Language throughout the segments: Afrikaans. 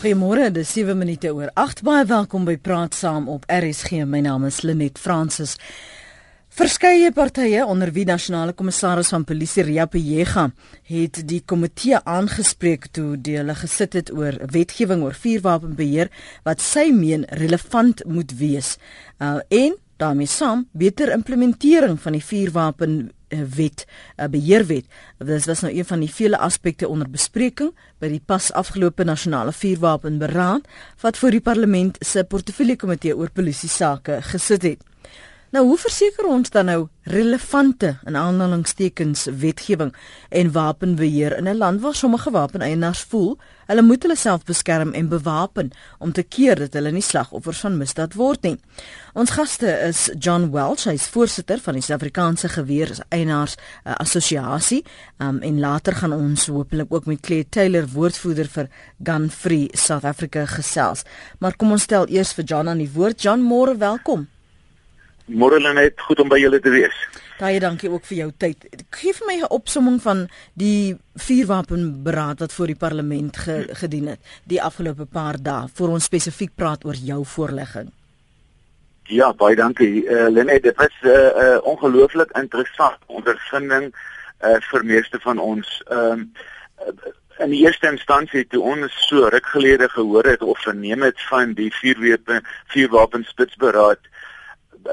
Goeiemôre, dis 7 minute oor 8. Baie welkom by Praat Saam op RSG. My naam is Lenet Fransis. Verskeie partye onder wie nasionale kommissaris van polisie Ria Pejega het die komitee aangespreek toe die hulle gesit het oor wetgewing oor vuurwapenbeheer wat sy meen relevant moet wees. Uh, en daarmee saam beter implementering van die vuurwapen wet, 'n uh, beheerwet. Dit was nou een van die vele aspekte onder bespreking by die pas afgelope nasionale vuurwapenberaad wat voor die parlement se portefeulje komitee oor polisie sake gesit het. Nou hoe verseker ons dan nou relevante in aanhalingstekens wetgewing en wapenbeheer in 'n land waar sommige wapeneienaars voel hulle moet hulle self beskerm en bewapen om te keer dat hulle nie slagoffers van misdaad word nie. Ons gaste is John Welch, hy's voorsitter van die Suid-Afrikaanse Geweereienaars uh, Assosiasie, um, en later gaan ons hopelik ook met Claire Taylor, woordvoerder vir Gun Free South Africa gesels. Maar kom ons stel eers vir John aan die woord. John, môre welkom. Môre net goed om by julle te wees. Baie dankie ook vir jou tyd. Gee vir my 'n opsomming van die vuurwapenberaad wat voor die parlement ge, gedien het die afgelope paar dae voor ons spesifiek praat oor jou voorlegging. Ja, baie dankie. Eh uh, Lenet, dit was 'n uh, eh, uh, ongelooflik interessant ondervinding eh uh, vir meeste van ons. Ehm um, in die eerste instansie toe ons so ruk gelede gehoor het of verneem het van die vuurwapen vuurwapenspitsberaad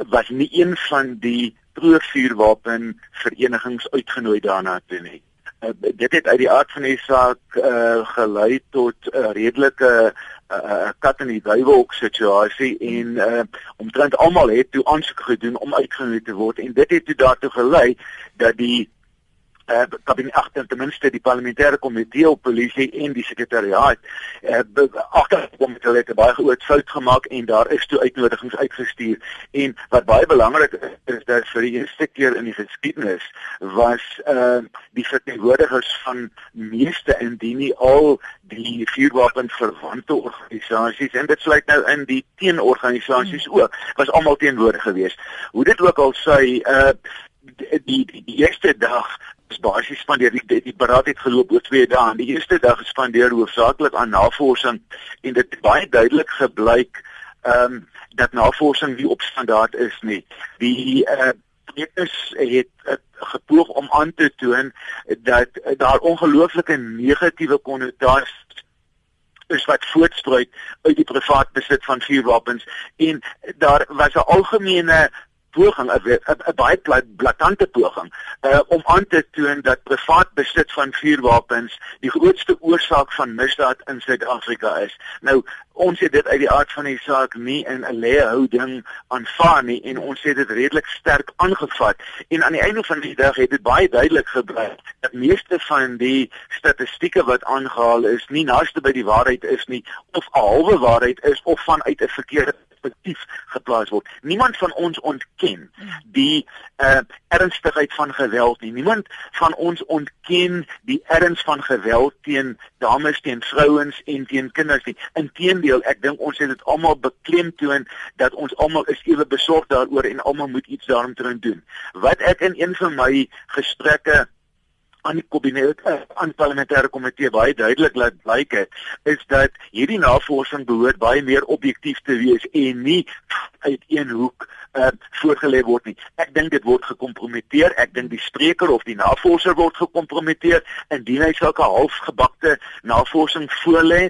was nie een van die provuurwapen verenigings uitgenooi daarna toe nie. Uh, dit het uit die aard van die saak uh, gelei tot 'n uh, redelike uh, uh, kat in die duiwelhok situasie en uh, omtrent almal het toe aansoek gedoen om uitgenooi te word en dit het toe daartoe gelei dat die eh uh, kabinet agter ten minste die parlementêre komitee op polisie en die sekretariaat eh uh, agterkom met hulle het baie groot fout gemaak en daar is toe uitnodigings uitgestuur en wat baie belangrik is, is dat vir die eerste keer in die geskiedenis was eh uh, die verteenwoordigers van meeste indien nie al die vuurwapen verwante organisasies en dit sluit nou in die teenorganisasies hmm. ook was almal teenwoordig geweest hoe dit ook al eh uh, die die die eerste dag is basies spandeer die, die, die beraad het geloop oor 2 dae. Die eerste dag gespandeer hoofsaaklik aan navorsing en dit baie duidelik gebleik ehm um, dat navorsing nie op standaard is nie. Die eh uh, is het uh, gepoog om aan te toon dat uh, daar ongelooflike negatiewe konnotasies is wat voortspruit uit die privaat besit van vuurwapens en daar was 'n algemene poging 'n baie blaatante poging uh, om aan te toon dat privaat besit van vuurwapens die grootste oorsaak van misdaad in Suid-Afrika is. Nou ons het dit uit die aard van die saak nie in 'n leë houding aanvaar nie en ons het dit redelik sterk aangevat en aan die einde van die dag het dit baie duidelik gebleik dat meeste van die statistieke wat aangehaal is nie naaste by die waarheid is nie of 'n halwe waarheid is of vanuit 'n verkeerde perspektief geplaas word. Niemand van ons ontken die uh ernstigheid van geweld nie. Niemand van ons ontken die erns van geweld teen dames, teen vrouens en teen kinders nie. Inteendeel, ek dink ons het dit almal beklemtoon dat ons almal is ewe besorgd daaroor en almal moet iets daaromtrent doen. Wat ek in een van my gesprekke aan die kabinet eh, aan parlementêre komitee baie duidelik laat blyk het is dat hierdie navorsing behoort baie meer objektief te wees en nie uit een hoek uh, voorgelê word nie. Ek dink dit word gekompromiteer. Ek dink die spreker of die navorser word gekompromiteer indien hy sulke halfgebakte navorsing voorlê.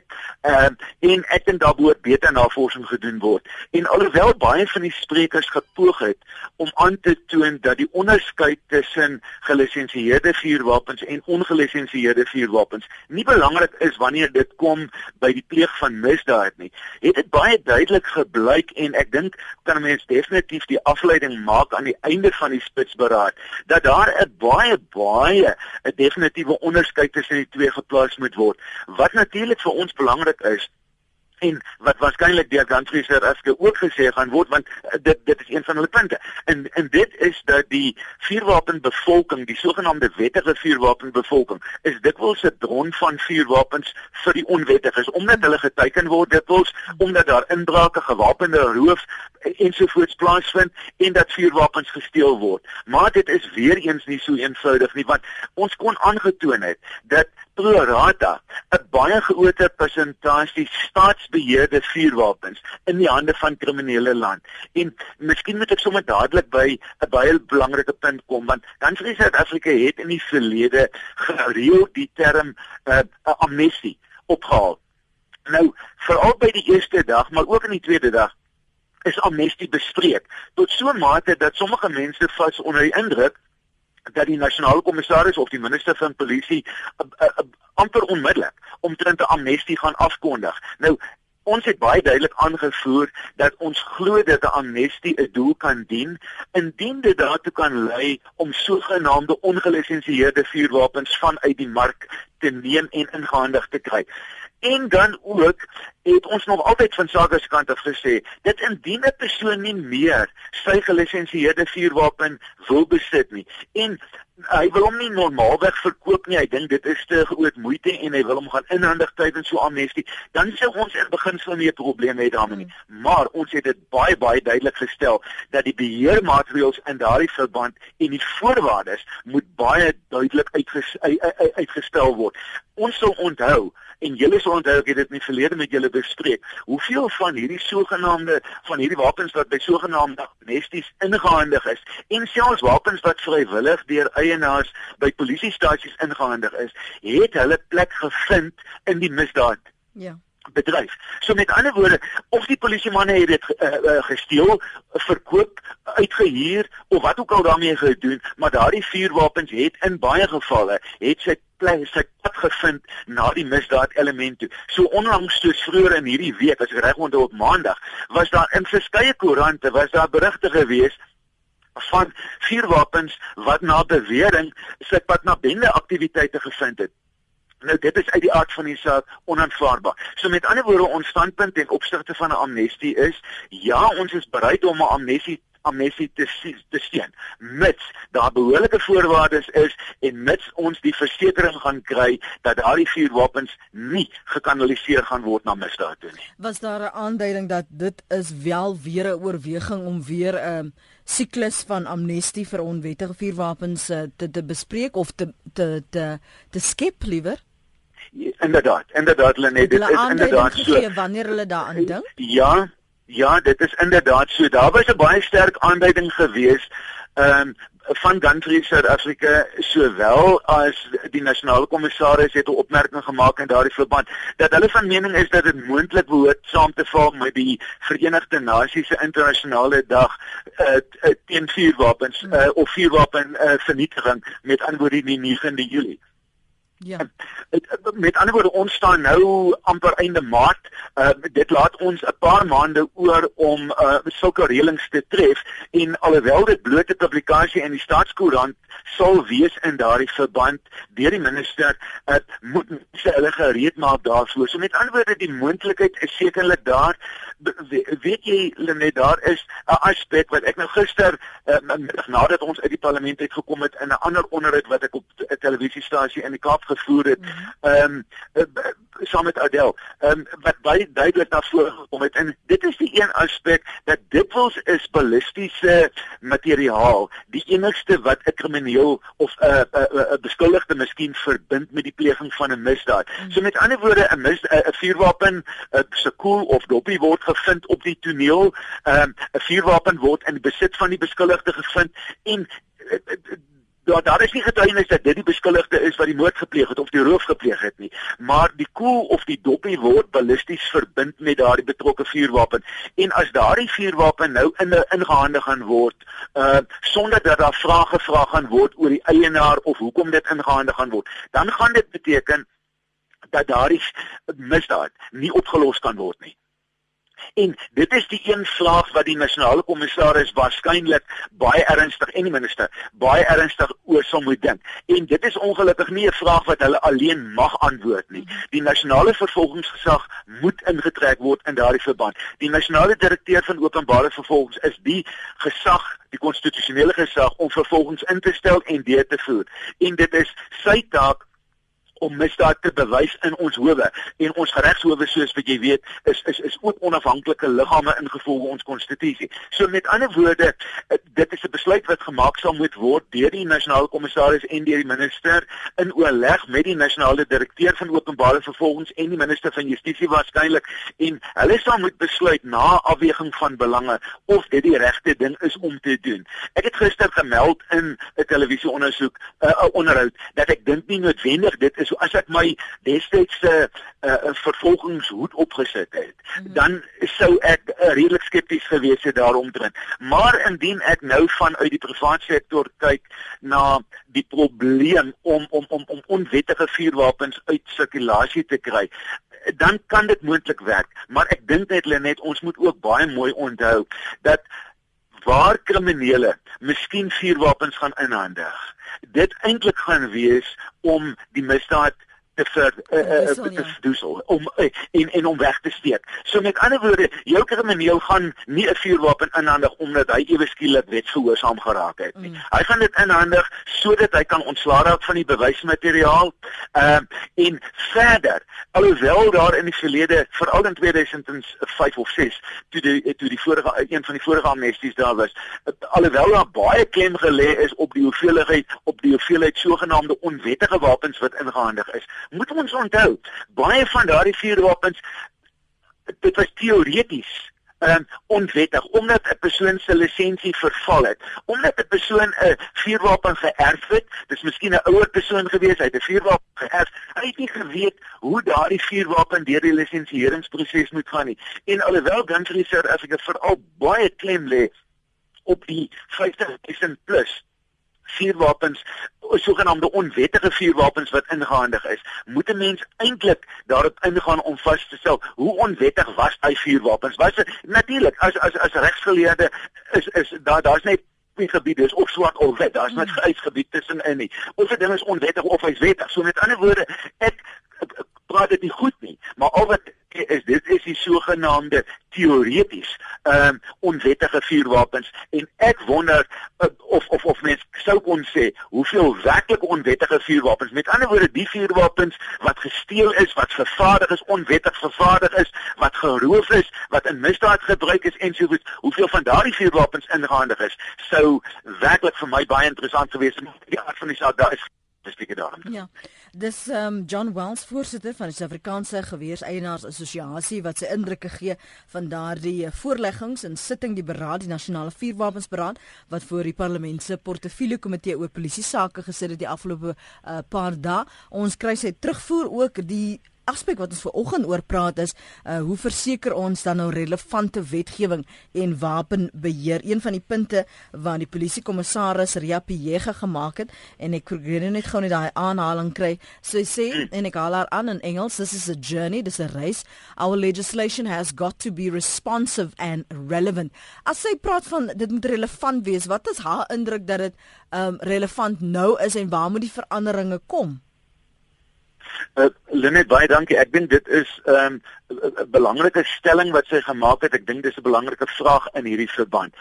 Ehm uh, en ek dink daar moet beter navorsing gedoen word. En alhoewel baie van die sprekers gepoog het om aan te toon dat die onderskeid tussen gelisensieerde vuurwapens en ongelisensieerde vuurwapens nie belangrik is wanneer dit kom by die pleeg van misdaad nie, het dit baie duidelik gebleik en ek dink kan 'n mens definitief definitief die afleiding maak aan die einde van die spitsberaad dat daar 'n baie baie 'n definitiewe onderskeid tussen die twee geplaas moet word. Wat natuurlik vir ons belangrik is en wat waarskynlik deur Gantrieser Eske ook gesê gaan word want eh, dit dit is een van hulle punte. En en dit is dat die vuurwapenbevolking, die sogenaamde wettige vuurwapenbevolking, is dikwels 'n bron van vuurwapens vir die onwettiges omdat hulle geteken word dikwels omdat daar inbrake, gewapende roof ensovoorts plaasvind en dat vuurwapens gesteel word. Maar dit is weer eens nie so eenvoudig nie want ons kon aangetoon het dat pro rata 'n baie groter persentasie staatsbeheerde vuurwapens in die hande van kriminele land. En miskien moet ek sommer dadelik by 'n baie belangrike punt kom want dan sê Suid-Afrika het in die verlede gereeld die term uh, amnestie opgehaal. Nou, veral by die eerste dag, maar ook in die tweede dag is amnestie bespreek tot so 'n mate dat sommige mense vas onder die indruk dat die nasionale kommissaris of die minister van polisie uh, uh, uh, amper onmiddellik omtrent 'n amnestie gaan afkondig. Nou Ons het baie duidelik aangevoer dat ons glo dat 'n amnestie 'n doel kan dien indien dit daartoe kan lei om sogenaamde ongelisensieerde vuurwapens vanuit die mark te neem en ingehandig te kry. En dan ook het ons nog altyd van sake se kant af gesê dat indien 'n persoon nie meer sy gelisensieerde vuurwapen wil besit nie en hy wil hom nie normaalweg verkoop nie, hy dink dit is te groot moeite en hy wil hom gaan inhandig tydens so amnestie, dan sou ons in beginsel nie 'n probleem hê daarmee nie. Maar ons het dit baie baie duidelik gestel dat die beheermaatreëls in daardie verband en die voorwaardes moet baie duidelik uitges, uitgestel word. Ons sal onthou en julle sal onthou ek het dit in die verlede met julle bespreek. Hoeveel van hierdie sogenaamde van hierdie wapens wat by sogenaamde amnesties ingehandig is en selfs wapens wat vrywillig deur eienaars by polisiestasies ingehandig is, het hulle plek gevind in die misdaad. Ja bedryf. So met ander woorde, of die polisiemanne het dit uh, uh, gesteel, verkoop, uitgehuur of wat ook al daarmee gedoen, maar daardie vuurwapens het in baie gevalle het sy plek sy pad gevind na die misdaad element toe. So onlangs soos vroeër in hierdie week, as ek reg onthou op Maandag, was daar in verskeie koerante was daar berigte gewees van vuurwapens wat na bewering sy pad na bende aktiwiteite gevind het. Nou dit is uit die aard van die saak onaanvaarbaar. So met ander woorde ons standpunt en opsigte van 'n amnestie is ja, ons is bereid om 'n amnestie amnestie te te steun mits daar behoorlike voorwaardes is en mits ons die versekering gaan kry dat daardie vuurwapens nie gekanaliseer gaan word na misdaad toe nie. Was daar 'n aanduiding dat dit is wel weer 'n oorweging om weer 'n um, siklus van amnestie vir onwettige vuurwapens uh, te te bespreek of te te te, te skep liewer? Inderdaad, inderdaad Lenet, dit is inderdaad so. Wanneer hulle daaraan dink? Ja, Ja, dit is inderdaad so. Daar was 'n baie sterk aanduiding geweest ehm um, van Gunfree South Africa sowel as die nasionale kommissaris het 'n opmerking gemaak in daardie verband dat hulle van mening is dat dit moontlik behoort saam te val met die Verenigde Nasies se internasionale dag uh, teen vuurwapens uh, of vuurwapen uh, vernietiging met antwoord die 9de Julie. Ja. Met ander woorde ons staan nou amper einde Maart. Uh, dit laat ons 'n paar maande oor om uh, sulke reëlings te tref en alhoewel dit blote publikasie in die staatskoerant sal wees in daardie verband deur die minister, uh, moet sy hulle gereed maak daarvoor. So met ander woorde die moontlikheid is sekerlik daar. Weet jy Lenet daar is 'n aspek wat ek nou gister uh, nadat ons uit die parlement uit gekom het in 'n ander onderhoud wat ek op 'n televisiestasie in die Kaap gevoer het. Mhm. Ehm um, saam met Adel. Ehm um, wat baie duidelik na vore gekom het en dit is die een aspek dat dikwels is ballistiese materiaal die enigste wat 'n krimineel of 'n uh, 'n uh, uh, beskuldigde miskien verbind met die pleging van 'n misdaad. Mm. So met ander woorde 'n mis 'n vuurwapen, 'n sekoel of dopie word gevind op die toneel. Ehm um, 'n vuurwapen word in besit van die beskuldigde gevind en Ja, daar is nie getuienis dat dit die beskuldigde is wat die moord gepleeg het of die roof gepleeg het nie, maar die koel of die doppie word ballisties verbind met daardie betrokke vuurwapen. En as daardie vuurwapen nou in 'n ingehandig gaan word, uh sonder dat daar vrae gevra gaan word oor die eienaar of hoekom dit ingehandig gaan word, dan gaan dit beteken dat daardie misdaad nie opgelos kan word nie. En dit is die een vraag wat die nasionale kommissaris waarskynlik baie ernstig en die minister baie ernstig oor sal moet dink. En dit is ongelukkig nie 'n vraag wat hulle alleen mag antwoord nie. Die nasionale vervolgingsgesag moet ingetrek word in daardie verband. Die nasionale direkteur van openbare vervolgings is die gesag die konstitusionele gesag om vervolgings in te stel en deur te voer. En dit is sy taak om misdaad te bewys in ons howe en ons regshowe soos wat jy weet is is is ook onafhanklike liggame ingevolge ons konstitusie. So met ander woorde, eh, dit is 'n besluit wat gemaak sal moet word deur die nasionale kommissaris en deur die minister in oorleg met die nasionale direkteur van openbare vervolgings en die minister van justisie waarskynlik en hulle sal moet besluit na afweging van belange of dit die regte ding is om te doen. Ek het gister gemeld in 'n televisieondersoek 'n uh, onderhoud dat ek dink nie noodwendig dit is so as ek my destydse uh, vervolgingshoed opgesit het, mm -hmm. dan sou ek uh, redelik skepties gewees het daaromtrent. Maar indien ek nou vanuit die private sektor kyk na die probleem om om om om onwettige vuurwapens uit sirkulasie te kry, dan kan dit moontlik werk. Maar ek dink net Lenet, ons moet ook baie mooi onthou dat waar kriminele miskien vuurwapens gaan inhandig. Dit eintlik gaan wees om die misdaad te ver uh, uh, te verdoesel om uh, en en om weg te steek. So met ander woorde, jou krimineel gaan nie 'n vuurwapen inhandig omdat hy ewe skielik wetsgehoorsaam geraak het nie. Mm. Hy gaan dit inhandig sodat hy kan ontslaa raak van die bewysmateriaal. Ehm uh, en verder, alhoewel daar in die verlede, veral in 2005 of 6, toe die toe die vorige een van die vorige amnesties daar was, alhoewel daar baie klem gelê is op die hoeveelheid op die hoeveelheid sogenaamde onwettige wapens wat ingehandig is moet ons onthou, baie van daardie vuurwapens dit was teoreties um, onwettig omdat 'n persoon se lisensie verval het, omdat 'n persoon 'n vuurwapen geërf het, dis miskien 'n ouer persoon gewees, hy het 'n vuurwapen geërf, hy het nie geweet hoe daardie vuurwapen deur die lisensieringsproses moet gaan nie. En alhoewel Gun Research Africa veral baie klem lê op die 50000 plus vuurwapens sogenaamde onwettige vuurwapens wat ingehandig is, moet 'n mens eintlik daarop ingaan om vas te stel hoe onwettig was hy vuurwapens. Was natuurlik as as as regsgeleerde is is daar daar's net twee gebiede is of swart of wit. Daar's net 'n uitgebied tussenin nie. Of 'n ding is onwettig of hy's wettig. So met ander woorde, ek, ek, ek praat dit nie goed nie, maar al wat is dit is die sogenaamde teoreties ehm um, onwettige vuurwapens en ek wonder uh, of of of mens sou kon sê hoeveel werklik onwettige vuurwapens met ander woorde die vuurwapens wat gesteel is wat vervaardig is onwettig vervaardig is wat geroof is wat in misdaad gebruik is en so goed hoeveel van daardie vuurwapens ingehandig is sou werklik vir my baie interessant gewees het die aard van die saak daar is spesifieke daarin. Ja. Dis um, John Wells voorsitter van die Suid-Afrikaanse Geweerseienaars Assosiasie wat sy indrukke gee van daardie eh, voorleggings en sitting die beraad die nasionale vuurwapensberaad wat voor die parlement se portefeulje komitee oor polisie sake gesit het die afgelope uh, paar dae. Ons kry sy terugvoer ook die aspek wat ons ver oggend oor praat is uh, hoe verseker ons dan nou relevante wetgewing en wapenbeheer? Een van die punte wat die polisiekommissaris Ria Pijega gemaak het en ek probeer nou net gou net daai aanhaling kry. So sê en ek haal haar aan in Engels this is a journey this is a race. Our legislation has got to be responsive and relevant. As sy praat van dit moet relevant wees wat is haar indruk dat dit um, relevant nou is en waar moet die veranderinge kom Uh, Lenet baie dankie. Ek dink dit is 'n um, belangrike stelling wat sy gemaak het. Ek dink dis 'n belangrike vraag in hierdie verband.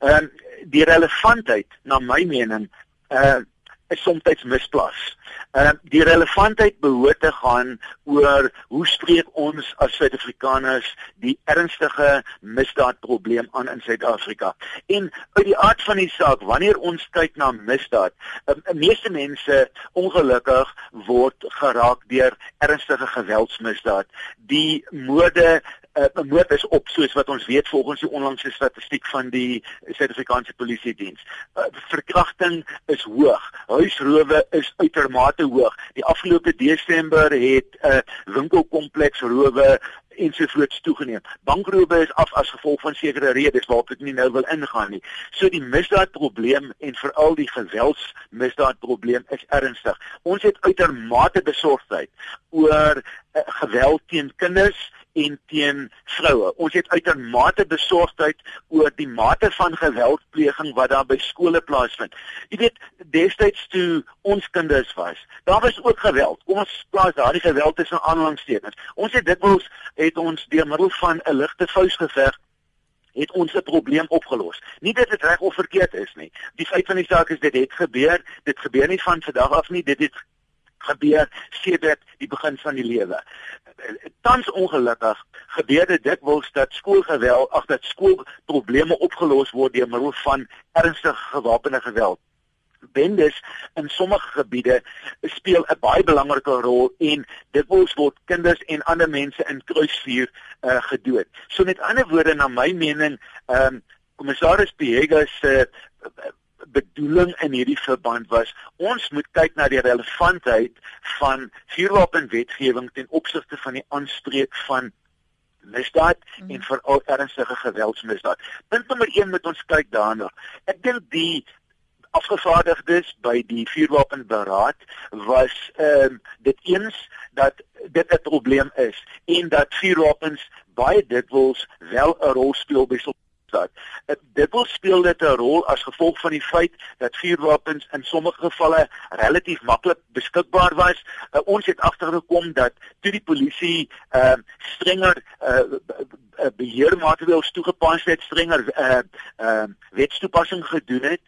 Ehm um, die relevantheid na my mening uh is soms misplaas. Ehm uh, die relevantheid behoort te gaan oor hoe spreek ons as Suid-Afrikaners die ernstige misdaadprobleem aan in Suid-Afrika. En uit die aard van die saak, wanneer ons kyk na misdaad, um, meeste mense ongelukkig word geraak deur ernstige geweldsmisdaad. Die moorde uh, moord is op soos wat ons weet volgens die onlangse statistiek van die Suid-Afrikaanse Polisie Diens. Uh, verkrachting is hoog. Huisrowe is uitermate hoog. Die afgelope Desember het 'n uh, winkelkompleks rowe ensovoorts toegeneem. Bankrowe is af as gevolg van sekere redes waarop ek nie nou wil ingaan nie. So die misdaadprobleem en veral die geweldsmisdaadprobleem is ernstig. Ons het uitermate besorgdheid oor uh, geweld teen kinders en teen vroue. Ons het uitermate besorgdheid oor die mate van geweldpleging wat daar by skole plaasvind. Jy weet, destyds toe ons kinders was, daar was ook geweld. Ons plaas daardie geweld tussen aanhalingstekens. Ons het dikwels het ons deur middel van 'n ligte vuisgeveg het ons 'n probleem opgelos. Nie dat dit reg of verkeerd is nie. Die feit van die saak is dit het gebeur. Dit gebeur nie van vandag af nie. Dit het gebeur sedert die begin van die lewe. Tans ongelukkig gebeur dit dikwels dat skoolgeweld, ag dat skoolprobleme opgelos word deur middel van ernstige gewapende geweld bendes in sommige gebiede speel 'n baie belangrike rol en dit word kinders en ander mense in kruisvuur uh, gedood. So met ander woorde na my mening, ehm um, kommissaris Piega se uh, bedoeling in hierdie verband was ons moet kyk na die relevantheid van vuurwapenwetgewing ten opsigte van die aanspreek van misdaad mm. en veral ernstige geweldsmisdaad. Punt nommer 1 moet ons kyk daarna. Ek dink die afgevaardigdes by die vuurwapenberaad was ehm um, dit eens dat dit 'n probleem is en dat vuurwapens baie dikwels wel 'n rol speel by staat. Dit wil speel dit 'n rol as gevolg van die feit dat vuurwapens in sommige gevalle relatief maklik beskikbaar was. Uh, ons het agtergekom dat toe die polisie ehm uh, strenger uh, beheermaatreëls toegepas het, strenger uh uh wetstoepassing gedoen het,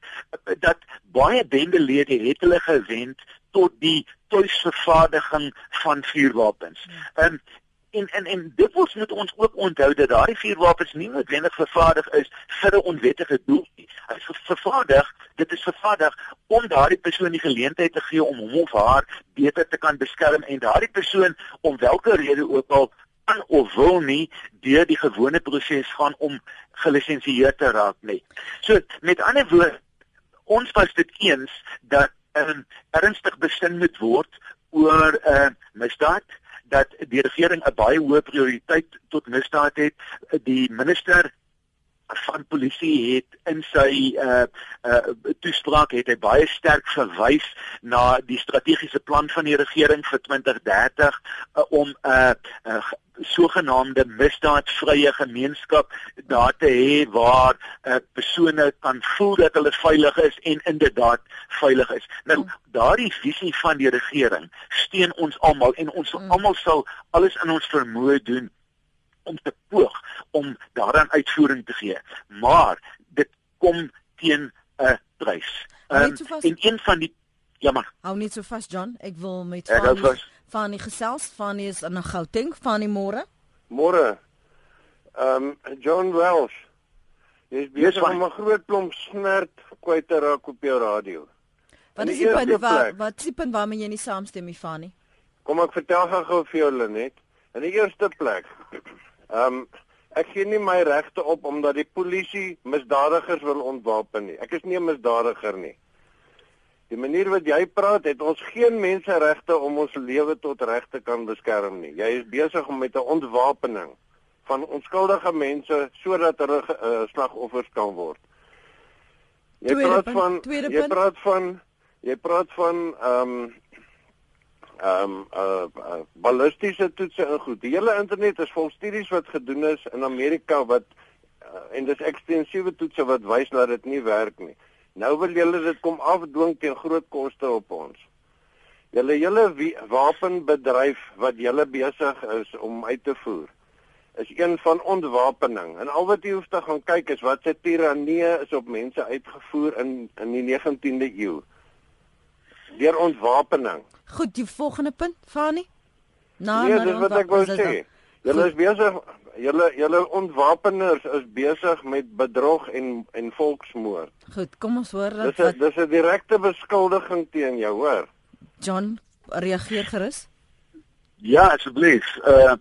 dat baie bendelede het hulle gewend tot die tuisvervaardiging van vuurwapens. Ehm um, En en en dit word moet ons ook onthou dat daardie vuurwapens nie noodwendig vervaardig is vir 'n onwettige doel nie. Hy is vervaardig, dit is vervaardig om daardie persoon die geleentheid te gee om hom of haar beter te kan beskerm en daardie persoon om watter rede ook al kan of wil nie deur die gewone proses gaan om gelisensieer te raak nie. So met ander woorde ons was dit eens dat 'n um, ernstig besin moet word oor 'n uh, misdaad dat die regering 'n baie hoë prioriteit tot misdaad het. Die minister van polisie het in sy uh uh toespraak het hy baie sterk verwys na die strategiese plan van die regering vir 2030 uh, om 'n uh, uh, sogenaamde misdaadvrye gemeenskap daar te hê waar uh, persone kan voel dat hulle veilig is en inderdaad veilig is. Nou mm. daardie visie van die regering steun ons almal en ons mm. almal sal alles in ons vermoë doen om te poog om daaraan uitvoering te gee. Maar dit kom teen 'n prys. Um, en een van die Ja maar. Hou net so vas John, ek wil met Fanny Fanny gesels. Fanny is in Gauteng. Fanny môre. Môre. Ehm um, John Wells. Jy is besig om 'n groot klomp snert kwyt te raak op jou radio. Wat is die punt waar wat is die punt waarmee jy nie saamstem nie Fanny? Kom ek vertel gou vir jou Lenet. In die eerste plek. Ehm um, ek gee nie my regte op omdat die polisie misdadigers wil ontwapen nie. Ek is nie 'n misdadiger nie. Die manier wat jy praat, het ons geen menseregte om ons lewe tot reg te kan beskerm nie. Jy is besig om met 'n ontwapening van onskuldige mense sodat hulle uh, slagoffers kan word. Jy praat van jy praat van jy praat van ehm um, ehm um, uh, uh, ballistiese toetse en goed. Die hele internet is vol studies wat gedoen is in Amerika wat uh, en dis ekstensiewe toetse wat wys dat dit nie werk nie. Nou wil julle dit kom afdwing teen groot koste op ons. Julle hele wapenbedryf wat julle besig is om uit te voer is een van ontwapening. En al wat jy hoef te gaan kyk is wat se tirannie is op mense uitgevoer in in die 19de eeu. Deur ontwapening. Goed, die volgende punt, Fani. Nou, nee, dis wat ek wou sê. Julle is besig julle julle ontwapeners is besig met bedrog en en volksmoord. Goed, kom ons hoor dat Dis 'n dis 'n direkte beskuldiging teen jou, hoor. John, reageer gerus. Ja, asseblief. Uh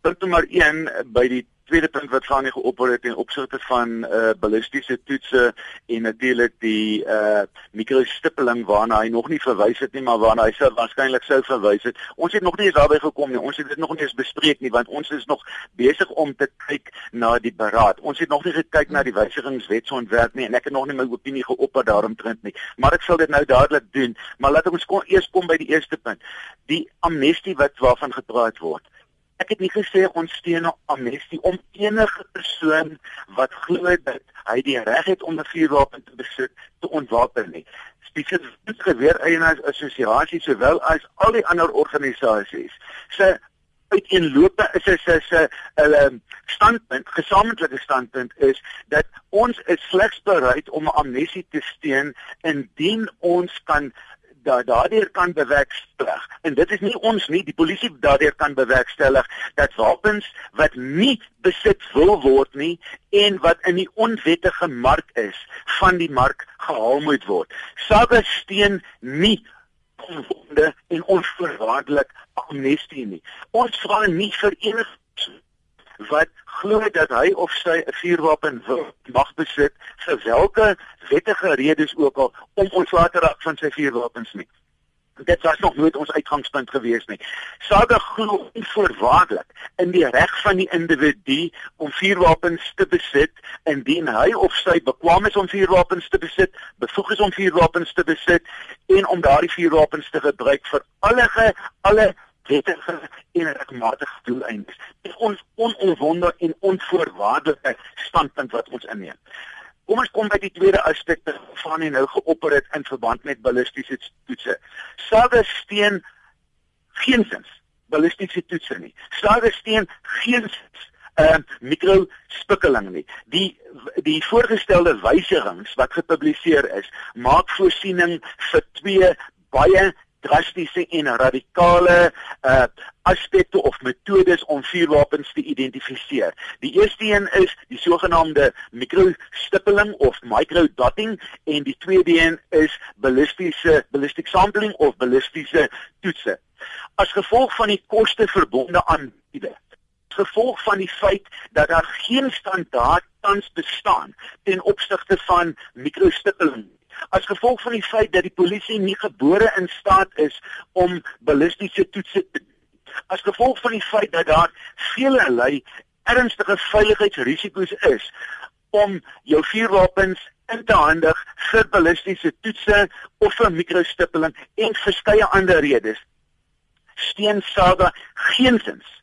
punt nommer 1 by die tweede punt wat gaan nie geopper het in opsigte van uh ballistiese toetse en natuurlik die uh mikrostippeling waarna hy nog nie verwys het nie maar waarna hy sou waarskynlik sou verwys het. Ons het nog nie eens daarby gekom nie. Ons het dit nog nie eens bespreek nie want ons is nog besig om te kyk na die beraad. Ons het nog nie gekyk na die wysigingswetsontwerp nie en ek het nog nie my opinie geopper daaromtrent nie. Maar ek sal dit nou dadelik doen. Maar laat ons kom, eers kom by die eerste punt. Die amnestie wat waarvan gepraat word ek het nie gesê ons steun amnestie om enige persoon wat glo dat hy die reg het om 'n vuurwapen te besit te ontwapen nie. Spesifiek geweer eienaars assosiasies sowel as al die ander organisasies sê uiteenlope is is is 'n 'n standpunt, gesamentlike standpunt is dat ons is slegs bereid om amnestie te steun indien ons kan da daardeur kan bewerkstellig en dit is nie ons nie die polisie daardeur kan bewerkstellig dat wapens wat nie besit wil word nie en wat in die onwettige mark is van die mark gehaal moet word. Saga steen nie onwonde en onvoorwaardelik amnestie nie. Ons vra nie vir enige wat glo dat hy of sy 'n vuurwapen wil mag besit vir watter wettige redes ook al om ontslae te raak van sy vuurwapens nie. Dit was nog nooit ons uitgangspunt gewees nie. Saga glo onvoorwaardelik in die reg van die individu om vuurwapens te besit indien hy of sy bekwame is om vuurwapens te besit, bevoeg is om vuurwapens te besit en om daardie vuurwapens te gebruik vir alle alle wettige en regmatige doeleindes. Dit is ons onomwonde en onvoorwaardelike standpunt wat ons inneem. Kom ons kom by die tweede aspek van die nou geopper het in verband met ballistiese toetse. Sage steen geensins ballistiese toetse nie. Sage steen geensins 'n uh, mikrospikkeling nie. Die die voorgestelde wysigings wat gepubliseer is, maak voorsiening vir twee baie drastiese en radikale uh aspekte of metodes om vuurwapens te identifiseer. Die eerste een is die sogenaamde mikrostippeling of microdotting en die tweede een is ballistiese ballistic sampling of ballistiese toetse. As gevolg van die koste verbonde aan dit gevolg van die feit dat daar geen standaard tans bestaan ten opsigte van mikrostippeling as gevolg van die feit dat die polisie nie gebore in staat is om ballistiese toetse te as gevolg van die feit dat daar veelelei ernstige veiligheidsrisiko's is om jou vuurwapens in te handig vir ballistiese toetse of vir mikrostippeling en verskeie ander redes. Steen saga geensins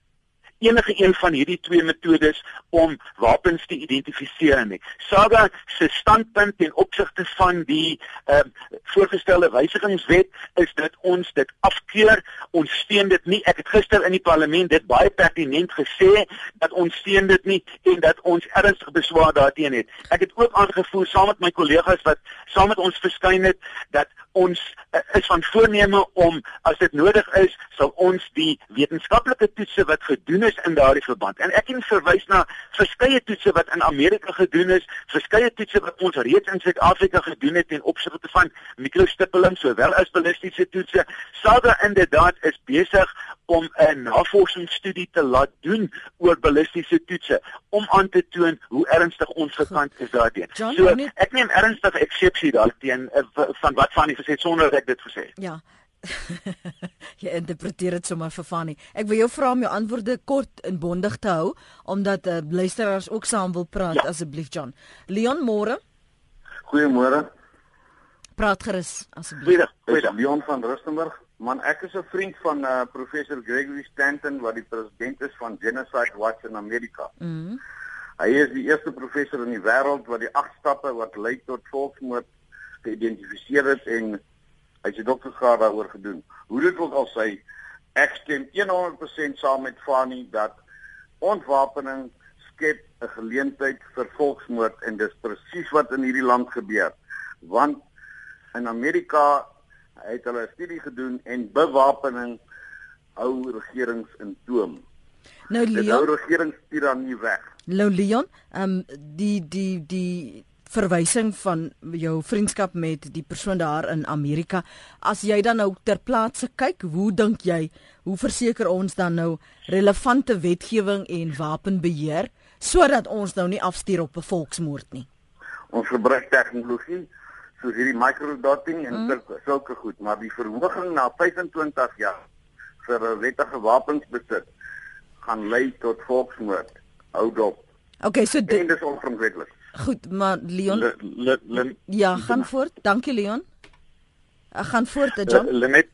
enige een van hierdie twee metodes om wapens te identifiseer nie. Saga se standpunt ten opsigte van die ehm uh, voorgestelde wysigingswet is dat ons dit afkeur. Ons steun dit nie. Ek het gister in die parlement dit baie pertinent gesê dat ons steun dit nie en dat ons ernstig beswaar daarteenoor het. Ek het ook aangevoer saam met my kollegas wat saam met ons verskyn het dat ons uh, is van voorneme om as dit nodig is, sal ons die wetenskaplike toetse wat gedoen is in daardie verband. En ek kan verwys na verskeie toetse wat in Amerika gedoen is, verskeie toetse wat ons reeds in Suid-Afrika gedoen het ten opsigte van mikrostippeling sowel as ballistiese toetse. Sada inderdaad is besig om 'n navorsingsstudie te laat doen oor ballistiese toetse om aan te toon hoe ernstig ons gekant is daarteen. So ek neem ernstig eksepsie daarteen eh, van wat van die gesê sonder ek dit gesê. Ja. jy interpreteer dit sommer vir Fanny. Ek wil jou vra om jou antwoorde kort en bondig te hou omdat uh, luisteraars ook saam wil praat ja. asseblief John. Leon Moore. Goeiemôre. Praat gerus asseblief. Goeiedag. Leon van Rustenburg. Man, ek is 'n vriend van uh, professor Gregory Stanton wat die president is van Genocide Watch in Amerika. Mm Hy is die eerste professor in die wêreld wat die agt stappe wat lei tot volksmoord geïdentifiseer het en hy het 'n doktorsgraad daaroor gedoen. Hoe dit ook al sê, ek stem 100% saam met Fanny dat ontwapening skep 'n geleentheid vir volksmoord en dis presies wat in hierdie land gebeur. Want in Amerika het hulle 'n studie gedoen en bewapening hou regerings in toom. Nou Leon, dit hou regeringstirannie weg. Nou Leon, ehm um, die die die verwysing van jou vriendskap met die persoon daar in Amerika. As jy dan nou ter plaatse kyk, hoe dink jy, hoe verseker ons dan nou relevante wetgewing en wapenbeheer sodat ons nou nie afstuur op 'n volksmoord nie? Ons gebruik tegnologie soos hierdie microdotting en mm. sulke goed, maar die verhoging na 25 jaar vir 'n wettige wapensbesit gaan lei tot volksmoord. Hou dop. Okay, so dit is onverantwoordelik. Goed, maar Leon. Le, le, le, ja, gaan voort. Dankie Leon. Ek gaan voort, John. Lenet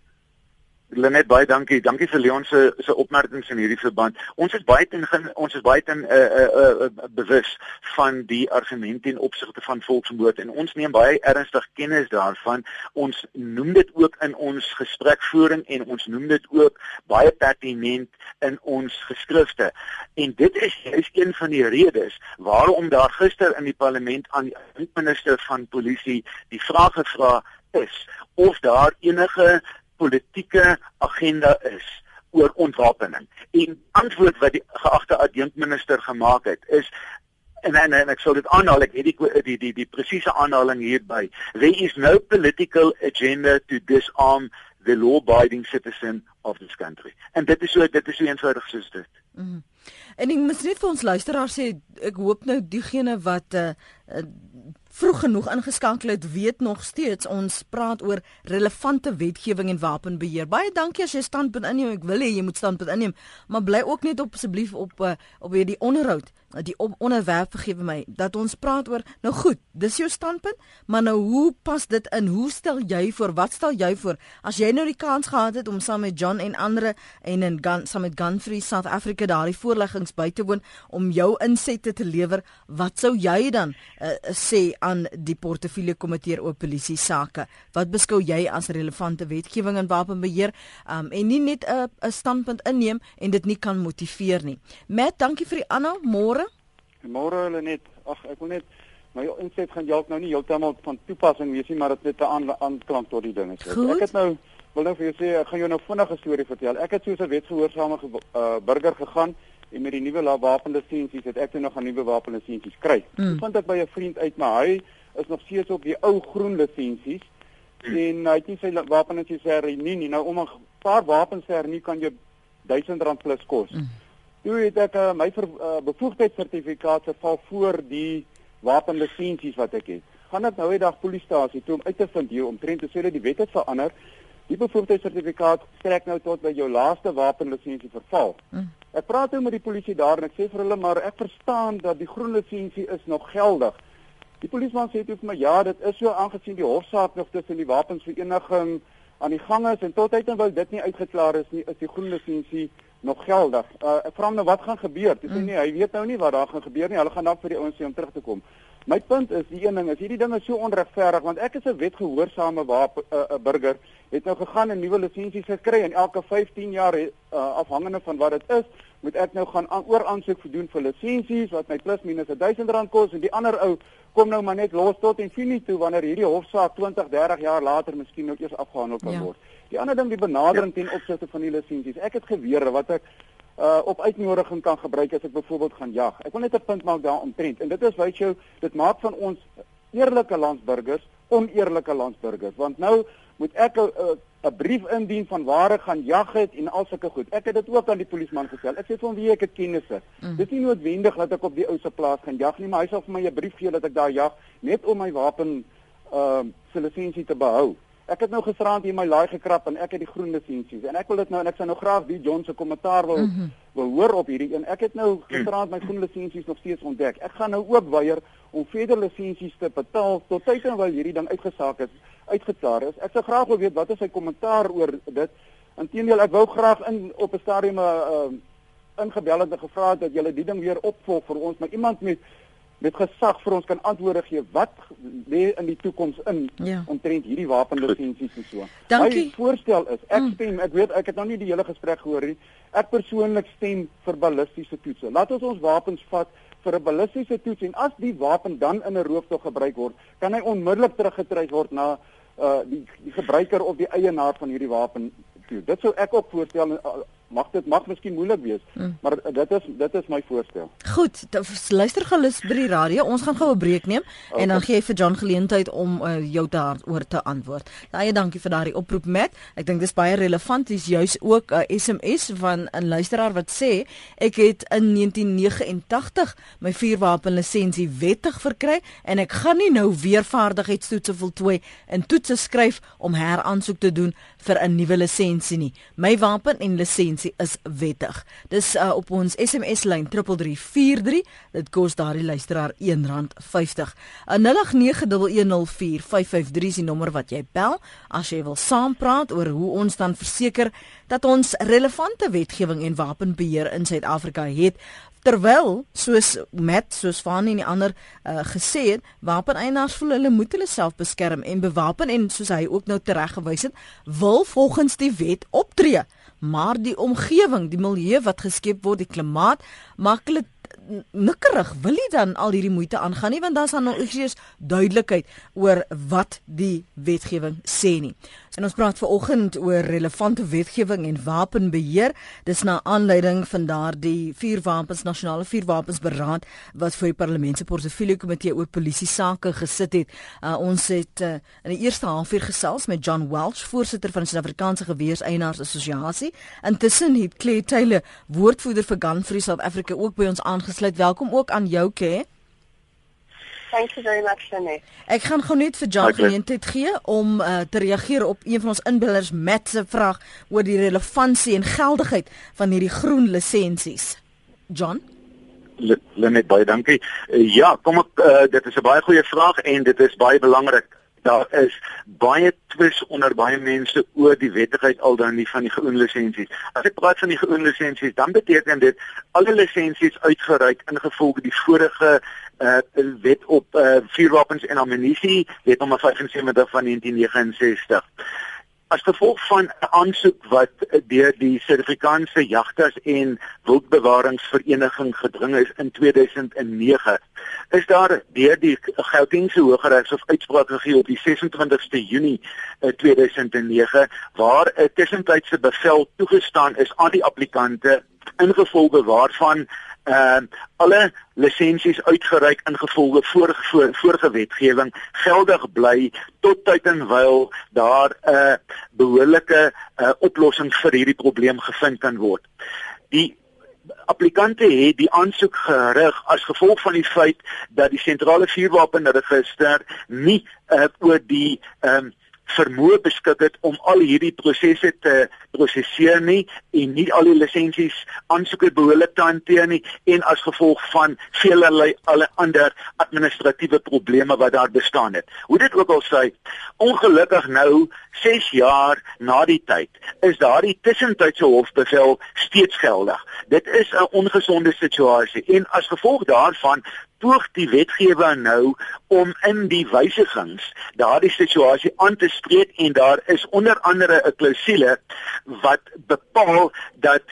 Lenet baie dankie. Dankie vir Leon se se opmerkings in hierdie verband. Ons is baie ten ons is baie ten uh, uh, uh, bewus van die argumente in opsigte van volksmoord en ons neem baie ernstig kennis daarvan. Ons noem dit ook in ons gesprekvoering en ons noem dit ook baie pertinent in ons geskrifte. En dit is is een van die redes waarom daar gister in die parlement aan die minister van polisie die vraag gevra is of daar enige politieke agenda is oor ontwapening. En antwoord wat die geagte adjunkminister gemaak het is en en, en ek sou dit aanhaal ek het die die die, die presiese aanhaling hierby. There is no political agenda to disarm the law-abiding citizen of this country. En dit is so dit is so eenvoudig soos dit. Mm -hmm. En ek moet net vir ons luisteraars sê ek hoop nou diegene wat uh, uh vroeg genoeg ingeskakel het, weet nog steeds ons praat oor relevante wetgewing en wapenbeheer. Baie dankie as jy standpunt inneem. Ek wil hê jy moet standpunt inneem, maar bly ook net op asseblief op uh, op hierdie onderhoud die onderwerp vergewe my dat ons praat oor nou goed dis jou standpunt maar nou hoe pas dit in hoe stel jy voor wat stel jy voor as jy nou die kans gehad het om saam met John en ander en in Gun saam met Gun Free South Africa daardie voorleggings by te woon om jou insette te lewer wat sou jy dan uh, sê aan die portefeulje komitee oor polisie sake. Wat beskou jy as relevante wetgewing en wapenbeheer um, en nie net 'n 'n standpunt inneem en dit nie kan motiveer nie. Matt, dankie vir die aanhou. Môre. Môre hulle net. Ag, ek wil net my inset gaan jalk nou nie heeltemal van toepassing wees nie, maar dit net 'n aan aanklank tot die dinge. Ek het nou wil nou vir jou sê ek gaan jou nou vinnige storie vertel. Ek het soos 'n wetsgehoorsame uh, burger gegaan en met die nuwe wapenlisensies het ek nou nog 'n nuwe wapenlisensies kry. Mm. Vind ek by 'n vriend uit, maar hy is nog steeds op die ou groen lisensies mm. en hy het nie sy wapenlisensies hernie nie. Nou om 'n paar wapens te hernie kan jy R1000 plus kos. Mm. Toe het ek uh, my ver, uh, bevoegdheidssertifikaat verval voor die wapenlisensies wat ek het. Gaan ek nou die dag polisiestasie toe om uit te vind hier omtrent te sê dat die wet het verander. Die bevoegdheidssertifikaat strek nou tot by jou laaste wapenlisensie verval. Mm. Ek praat nou met die polisie daar en ek sê vir hulle maar ek verstaan dat die groen lisensie is nog geldig. Die polisieman sê toe vir my ja, dit is so aangesien die hofsaak nog tussen die wapensvereniging aan die gang is en tot uiteindelik wou dit nie uitgeklaar is nie, is die groen lisensie nog geldig. Uh, ek vra hom nou wat gaan gebeur? Hy sê mm. nee, hy weet nou nie wat daar gaan gebeur nie. Hulle gaan dan vir die ouens sê om terug te kom. My punt is die een ding is hierdie ding is so onregverdig want ek is 'n wetgehoorsame wapen uh, burger het nou gegaan en nuwe lisensies gekry en elke 15 jaar uh, afhangende van wat dit is moet ek nou gaan aan, oor aansoek doen vir lisensies wat my plus minus R1000 kos en die ander ou kom nou maar net los tot en finie toe wanneer hierdie hofsaak 20 30 jaar later miskien nou eers afgehandel kan ja. word. Die ander ding die benadering ja. ten opsigte van die lisensies. Ek het gewere wat ek uh op uitnodiging kan gebruik as ek byvoorbeeld gaan jag. Ek wil net 'n punt maak daaromtrent en dit is wys jou dit maak van ons eerlike landsburgers oneerlike landsburgers want nou moet ek 'n 'n brief indien van waar ek gaan jag het en al sulke goed. Ek het dit ook aan die polisieman gesê. Ek sê vir hom wie ek het kennisse. Mm. Dit is nie noodwendig dat ek op die ou se plaas gaan jag nie, maar hy sal vir my 'n brief gee dat ek daar jag net om my wapen uh se lisensie te behou. Ek het nou gisteraand hier my laai gekrap en ek het die groen lisensies en ek wil dit nou en ek sou nou graag die John se kommentaar wil mm -hmm. wil hoor op hierdie een. Ek het nou gisteraand my groen lisensies nog steeds ontdek. Ek gaan nou ook weier om verder lisensies te betaal tot tyd en wyl hierdie ding uitgesaak is, uitgeklaar is. Ek sou graag wil weet wat is sy kommentaar oor dit. Inteendeel, ek wou graag in op 'n stadium 'n uh, ingebel het en gevra dat julle die ding weer opvolg vir ons, maar iemand met met gesag vir ons kan antwoorde gee wat lê in die toekoms in ja. omtrent hierdie wapenlisensies en so. Dankie. My voorstel is ek mm. stem, ek weet ek het nou nie die hele gesprek gehoor nie. Ek persoonlik stem vir ballistiese toetse. Laat ons ons wapens vat vir 'n ballistiese toets en as die wapen dan in 'n rooftog gebruik word, kan hy onmiddellik teruggetrek word na uh die, die gebruiker of die eienaar van hierdie wapen toe. Dit sou ek ook voorstel uh, mag dit mag miskien moeilik wees, mm. maar dit is dit is my voorstel. Goed, luister gerus by die radio. Ons gaan gou 'n breek neem okay. en dan gee ek vir John geleentheid om uh, jou daaroor te antwoord. Baie dankie vir daardie oproep met. Ek dink dis baie relevant. Dis juis ook 'n uh, SMS van 'n luisteraar wat sê ek het in 1989 my vuurwapenlisensie wettig verkry en ek gaan nie nou weer vaardigheidstoetse voltooi en toetse skryf om heraansoek te doen vir 'n nuwe lisensie nie. My wapen en lisensie is wettig. Dis uh, op ons SMS lyn 3343. Dit kos daardie luisteraar R1.50. 0891104553 is die nommer wat jy bel as jy wil saampraat oor hoe ons dan verseker dat ons relevante wetgewing en wapenbeheer in Suid-Afrika het terwyl soos met soos van en die ander uh, gesê het wapeneienaars voel hulle moet hulle self beskerm en bewapen en soos hy ook nou tereggewys het wil volgens die wet optree maar die omgewing die milieu wat geskep word die klimaat maak hulle nikkerig. Wil jy dan al hierdie moeite aangaan nie want dan is daar nog eers duidelikheid oor wat die wetgewing sê nie. En ons praat vanoggend oor relevante wetgewing en wapenbeheer. Dis na aanleiding van daardie vuurwapens nasionale vuurwapensberaad wat vir die parlement se portefeulje komitee oor polisie sake gesit het. Uh, ons het uh, in die eerste halfuur gesels met John Welch, voorsitter van die Suid-Afrikaanse Geweerseienaars Assosiasie. Intussen het Claire Taylor, woordvoerder vir Gun Free South Africa ook by ons aangesluit. Welkom ook aan jou, Claire. Thank you very much, Shane. Ek gaan gou net vir Jan geleentheid gee om uh, te reageer op een van ons inbellers Matt se vraag oor die relevantie en geldigheid van hierdie groen lisensies. John Lenet baie dankie. Uh, ja, kom ek uh, dit is 'n baie goeie vraag en dit is baie belangrik. Daar is baie twis onder baie mense oor die wettigheid al dan nie van die groen lisensies. As ek praat van die groen lisensies, dan beteken dit alle lisensies uitgereik ingevolge die vorige uh wet op uh vuurwapens en ammunisie, wet nommer 75 van 1969. As gevolg van 'n aansoek wat deur die Suid-Afrikaanse Jagters en Wildbewaringsvereniging gedring is in 2009, is daar deur die Gautengse Hooggeregshof uitspraak gegee op die 26ste Junie 2009 waar 'n tussentydse bevel toegestaan is aan die applikante ingevolge waarvan ehm uh, alle lisensies uitgereik ingevolge vorige voor, vorige wetgewing geldig bly tot tyd en wyl daar 'n uh, behoorlike uh, oplossing vir hierdie probleem gevind kan word. Die applikante het die aansoek gerig as gevolg van die feit dat die sentrale vuurwapenregister nie uh, oor die ehm um, vermoë beskik het om al hierdie prosesse te prosesseer nie en nie al die lisensies aansoeke behoorlik te hanteer nie en as gevolg van vele alle ander administratiewe probleme wat daar bestaan het. Hoe dit ook al sê, ongelukkig nou 6 jaar na die tyd is daardie tussentydse hofbevel steeds geldig. Dit is 'n ongesonde situasie en as gevolg daarvan poog die wetgewer nou om in die wysigings daardie situasie aan te spreek en daar is onder andere 'n klousule wat bepaal dat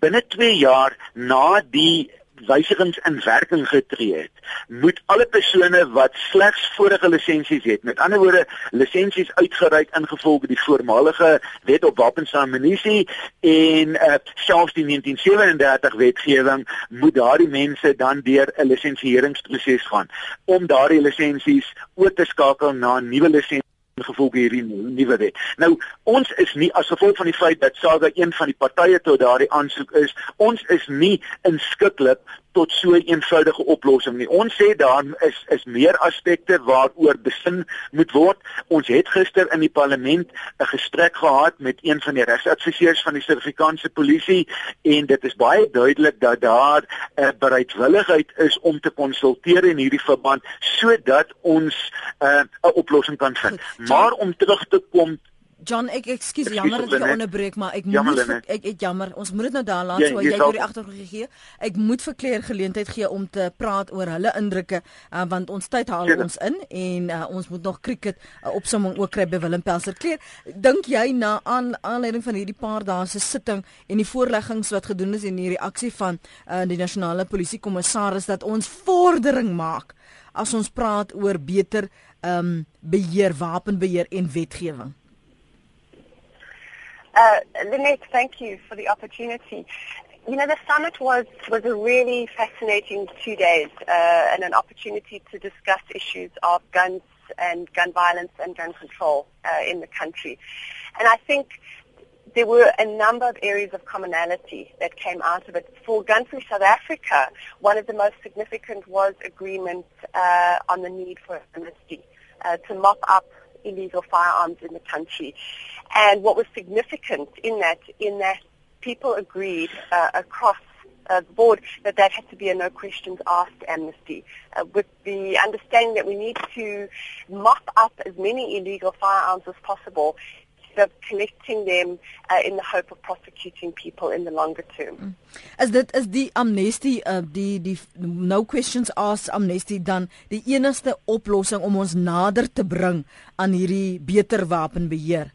binne 2 jaar na die wysigings in werking getree het, moet alle persone wat slegs vorige lisensies het, met ander woorde lisensies uitgereik ingevolge die voormalige wet op wapens en ammunisie en uh, selfs die 1937 wetgewing, moet daardie mense dan deur 'n lisensieringsproses gaan om daardie lisensies oor te skakel na nuwe lisensie gevolg hierdie nuwe wet. Nou ons is nie as gevolg van die feit dat Saga een van die partye tot daardie aansoek is, ons is nie inskikkelik tot so 'n eenvoudige oplossing nie. Ons sê daar is is meer aspekte waaroor besin moet word. Ons het gister in die parlement 'n gesprek gehad met een van die regsadviseurs van die Suid-Afrikaanse polisie en dit is baie duidelik dat daar 'n bereidwilligheid is om te konsulteer in hierdie verband sodat ons uh, 'n uh, oplossing kan vind. Maar om terug te kom John, ek ekskuus jammer dat ek onderbreek, maar ek jammer, moet vir, ek ek jammer. Ons moet dit nou daar laat ja, so jy oor die agtergrond gegee. Ek moet vir Claire geleentheid gee om te praat oor hulle indrukke uh, want ons tyd haal ons in en uh, ons moet nog cricket uh, opsomming ook kry by Willem Pelser. Claire, dink jy na aan aanleiding van hierdie paar dae se sitting en die voorleggings wat gedoen is en die reaksie van uh, die nasionale polisiekommissaris dat ons vordering maak as ons praat oor beter ehm um, beheer, wapenbeheer en wetgewing? Uh, Lynette, thank you for the opportunity. You know, the summit was, was a really fascinating two days uh, and an opportunity to discuss issues of guns and gun violence and gun control uh, in the country. And I think there were a number of areas of commonality that came out of it. For Gun Free South Africa, one of the most significant was agreement uh, on the need for amnesty uh, to mop up illegal firearms in the country. And what was significant in that, in that people agreed uh, across uh, the board that that had to be a no questions asked amnesty, uh, with the understanding that we need to mop up as many illegal firearms as possible of collecting them uh, in the hope of prosecuting people in the longer term. Mm. As dit is die amnesty uh, die die no questions asked amnesty dan die enigste oplossing om ons nader te bring aan hierdie beter wapenbeheer.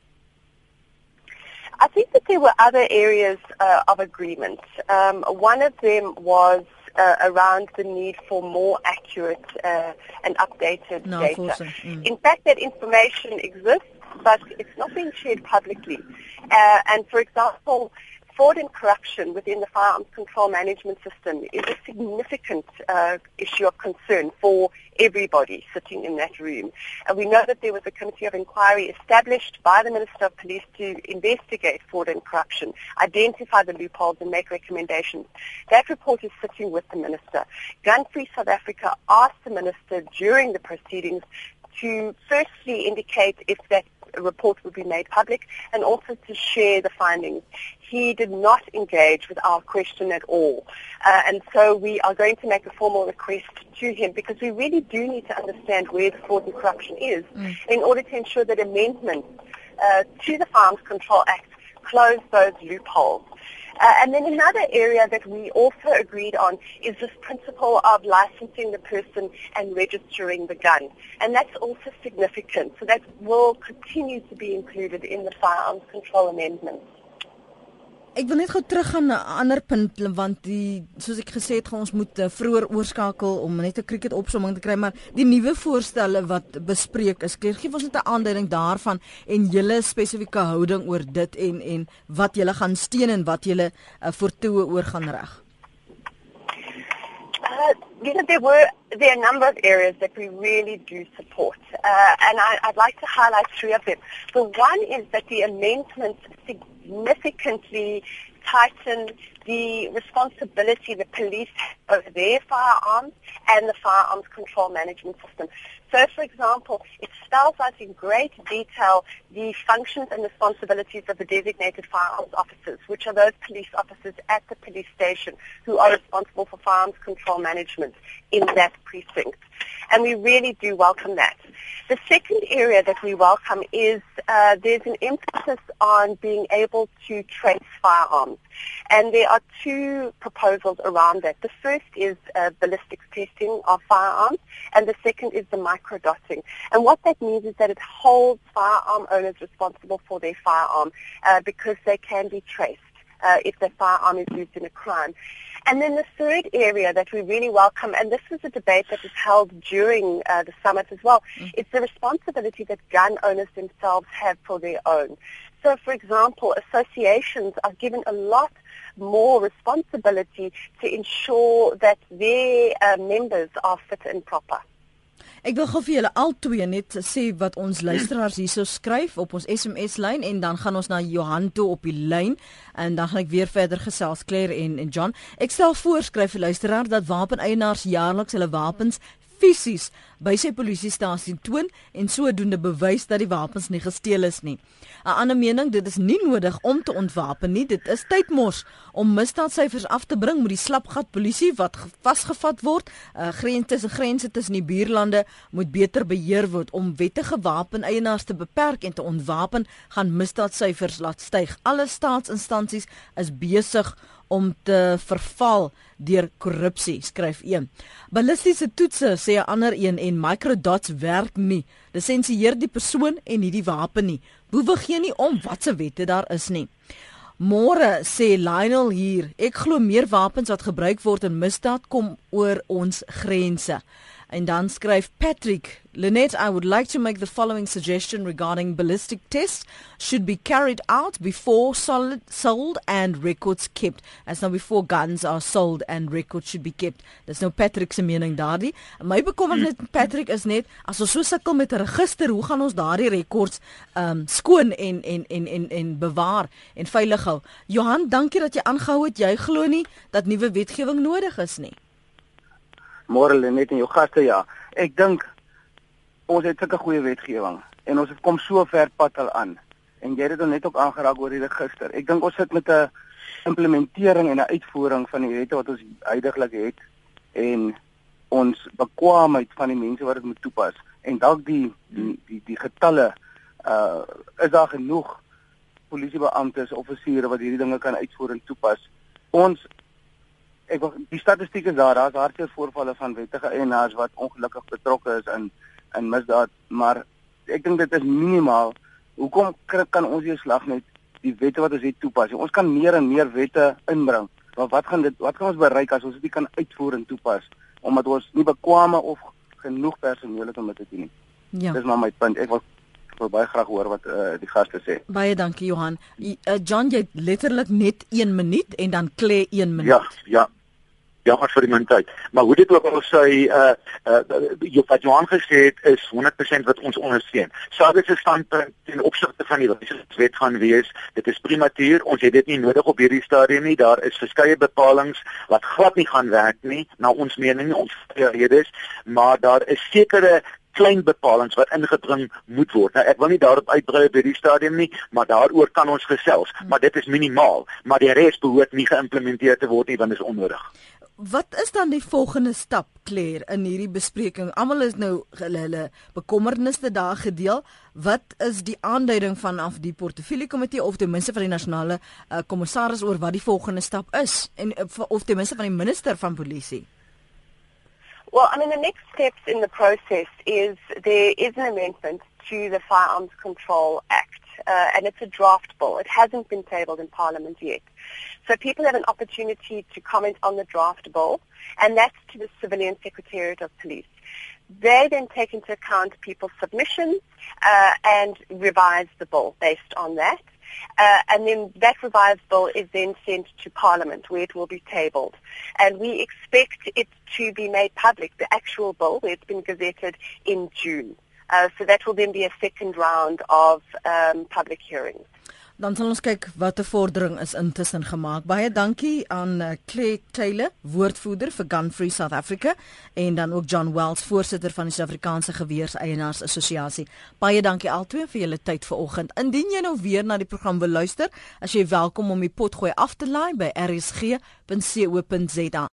I think that there were other areas uh, of agreement. Um, one of them was uh, around the need for more accurate uh, and updated no, data. Mm. In fact, that information exists, but it's not being shared publicly. Uh, and for example, fraud and corruption within the firearms control management system is a significant uh, issue of concern for everybody sitting in that room. And we know that there was a committee of inquiry established by the Minister of Police to investigate fraud and corruption, identify the loopholes and make recommendations. That report is sitting with the Minister. Gun Free South Africa asked the Minister during the proceedings to firstly indicate if that report would be made public and also to share the findings. He did not engage with our question at all. Uh, and so we are going to make a formal request to him because we really do need to understand where the fraud and corruption is mm. in order to ensure that amendments uh, to the Farms Control Act close those loopholes. Uh, and then another area that we also agreed on is this principle of licensing the person and registering the gun. And that's also significant. So that will continue to be included in the firearms control amendments. Ek wil net gou teruggaan na 'n ander punt want die soos ek gesê het, ons moet uh, vroeër oorskakel om net 'n cricket opsomming te kry, maar die nuwe voorstelle wat bespreek is, gee ons net 'n aanduiding daarvan en julle spesifieke houding oor dit en en wat julle gaan steun en wat julle uh, voortoe oor gaan reg. Uh, you know, there were there are a number of areas that we really do support, uh, and I, I'd like to highlight three of them. The one is that the amendments significantly tighten the responsibility the police over their firearms and the firearms control management system. So, for example, it spells out in great detail the functions and responsibilities of the designated firearms officers, which are those police officers at the police station who are responsible for firearms control management in that precinct. And we really do welcome that. The second area that we welcome is uh, there's an emphasis on being able to trace firearms. And there are two proposals around that. The first is uh, ballistics testing of firearms, and the second is the microdotting. And what that means is that it holds firearm owners responsible for their firearm uh, because they can be traced uh, if the firearm is used in a crime. And then the third area that we really welcome, and this is a debate that was held during uh, the summit as well, mm. it's the responsibility that gun owners themselves have for their own. So, for example, associations are given a lot more responsibility to ensure that their uh, members are fit and proper. Ek wil gou vir julle albei net sê wat ons luisteraars hierso skryf op ons SMS lyn en dan gaan ons na Johan toe op die lyn en dan gaan ek weer verder gesels Claire en en John. Ek stel voor skryf vir luisteraar dat wapeneienaars jaarliks hulle wapens fisies by sy polisiestasie toon en sodoende bewys dat die wapens nie gesteel is nie. 'n Ander mening, dit is nie nodig om te ontwapen nie. Dit is tydmors om misdaadsyfers af te bring met die slapgat polisie wat vasgevat word. Uh, grense tussen grense tussen die buurlande moet beter beheer word om wettige wapeneienaars te beperk en te ontwapen gaan misdaadsyfers laat styg. Alle staatsinstansies is besig om te verval deur korrupsie, skryf een. Ballistiese toetse sê 'n ander een en microdots werk nie. Lisensieer die persoon en nie die wapen nie. Boewe gee nie om wat se wette daar is nie. Môre sê Lionel hier, ek glo meer wapens wat gebruik word in misdaad kom oor ons grense. En dan skryf Patrick, Lynette, I would like to make the following suggestion regarding ballistic tests should be carried out before solid, sold and records kept. As now before guns are sold and records should be kept. Dis nou Patrick se mening daardie. My bekommernis met Patrick is net as ons so sukkel met 'n register, hoe gaan ons daardie rekords um skoon en en en en en bewaar en veilig hou? Johan, dankie dat jy aangehou het. Jy glo nie dat nuwe wetgewing nodig is nie. Môre net in jou gaste ja. Ek dink ons het sulke goeie wetgewing en ons het kom so ver pad al aan. En jy het dit net ook aangeraak oor die register. Ek dink ons sit met 'n implementering en 'n uitvoering van die wette wat ons heidaglik het en ons bekwaamheid van die mense wat dit moet toepas en dalk die die die die getalle uh is daar genoeg polisiebeamptes, offisiere wat hierdie dinge kan uitvoer en toepas. Ons ek die statistiek is daar, daar's hartseer voorvalle van wettige eienaars wat ongelukkig betrokke is in in misdaad, maar ek dink dit is minimaal. Hoekom kan ons hier slag met die wette wat ons het toepas? Ons kan meer en meer wette inbring Maar wat gaan dit wat gaan ons bereik as ons dit nie kan uitvoer en toepas omdat ons nie bekwame of genoeg personeel het om dit te doen nie. Ja. Dis maar my punt. Ek wil wil baie graag hoor wat uh, die gaste sê. Baie dankie Johan. Uh, John jy letterlik net 1 minuut en dan klê 1 minuut. Ja, ja jammer vir die tyd. Maar hoe dit ook al sê, uh uh wat Johan gesê het is 100% wat ons ondersteun. Sade se standpunt ten opsigte van die wet gaan wees, dit is prematuur. Ons het dit nie nodig op hierdie stadium nie. Daar is verskeie bepalinge wat glad nie gaan werk nie na ons mening, ons redes, maar daar is sekere klein bepalinge wat ingebring moet word. Nou ek wil nie daarop uitbrei by die stadium nie, maar daaroor kan ons gesels, maar dit is minimaal, maar die res behoort nie geïmplementeer te word nie want dit is onnodig. Wat is dan die volgende stap, Claire, in hierdie bespreking? Almal is nou hulle hulle bekommernisse daar gedeel. Wat is die aanduiding vanaf die portefeulje komitee of ten minste van die nasionale uh, kommissaris oor wat die volgende stap is en uh, of ten minste van die minister van polisie? Well, I mean the next steps in the process is there is an amendment to the Firearms Control Act uh, and it's a draft bill. It hasn't been tabled in Parliament yet. So people have an opportunity to comment on the draft bill, and that's to the Civilian Secretariat of Police. They then take into account people's submissions uh, and revise the bill based on that. Uh, and then that revised bill is then sent to Parliament where it will be tabled. And we expect it to be made public, the actual bill, where it's been gazetted in June. Uh, so that will then be a second round of um, public hearings. Dan sal ons kyk watter vordering is intussen gemaak. Baie dankie aan uh, Clay Taylor, woordvoerder vir Gun Free South Africa en dan ook John Wells, voorsitter van die Suid-Afrikaanse Geweerseienaars Assosiasie. Baie dankie albei vir julle tyd vanoggend. Indien jy nou weer na die program wil luister, as jy welkom om die potgooi af te laai by rsg.co.za.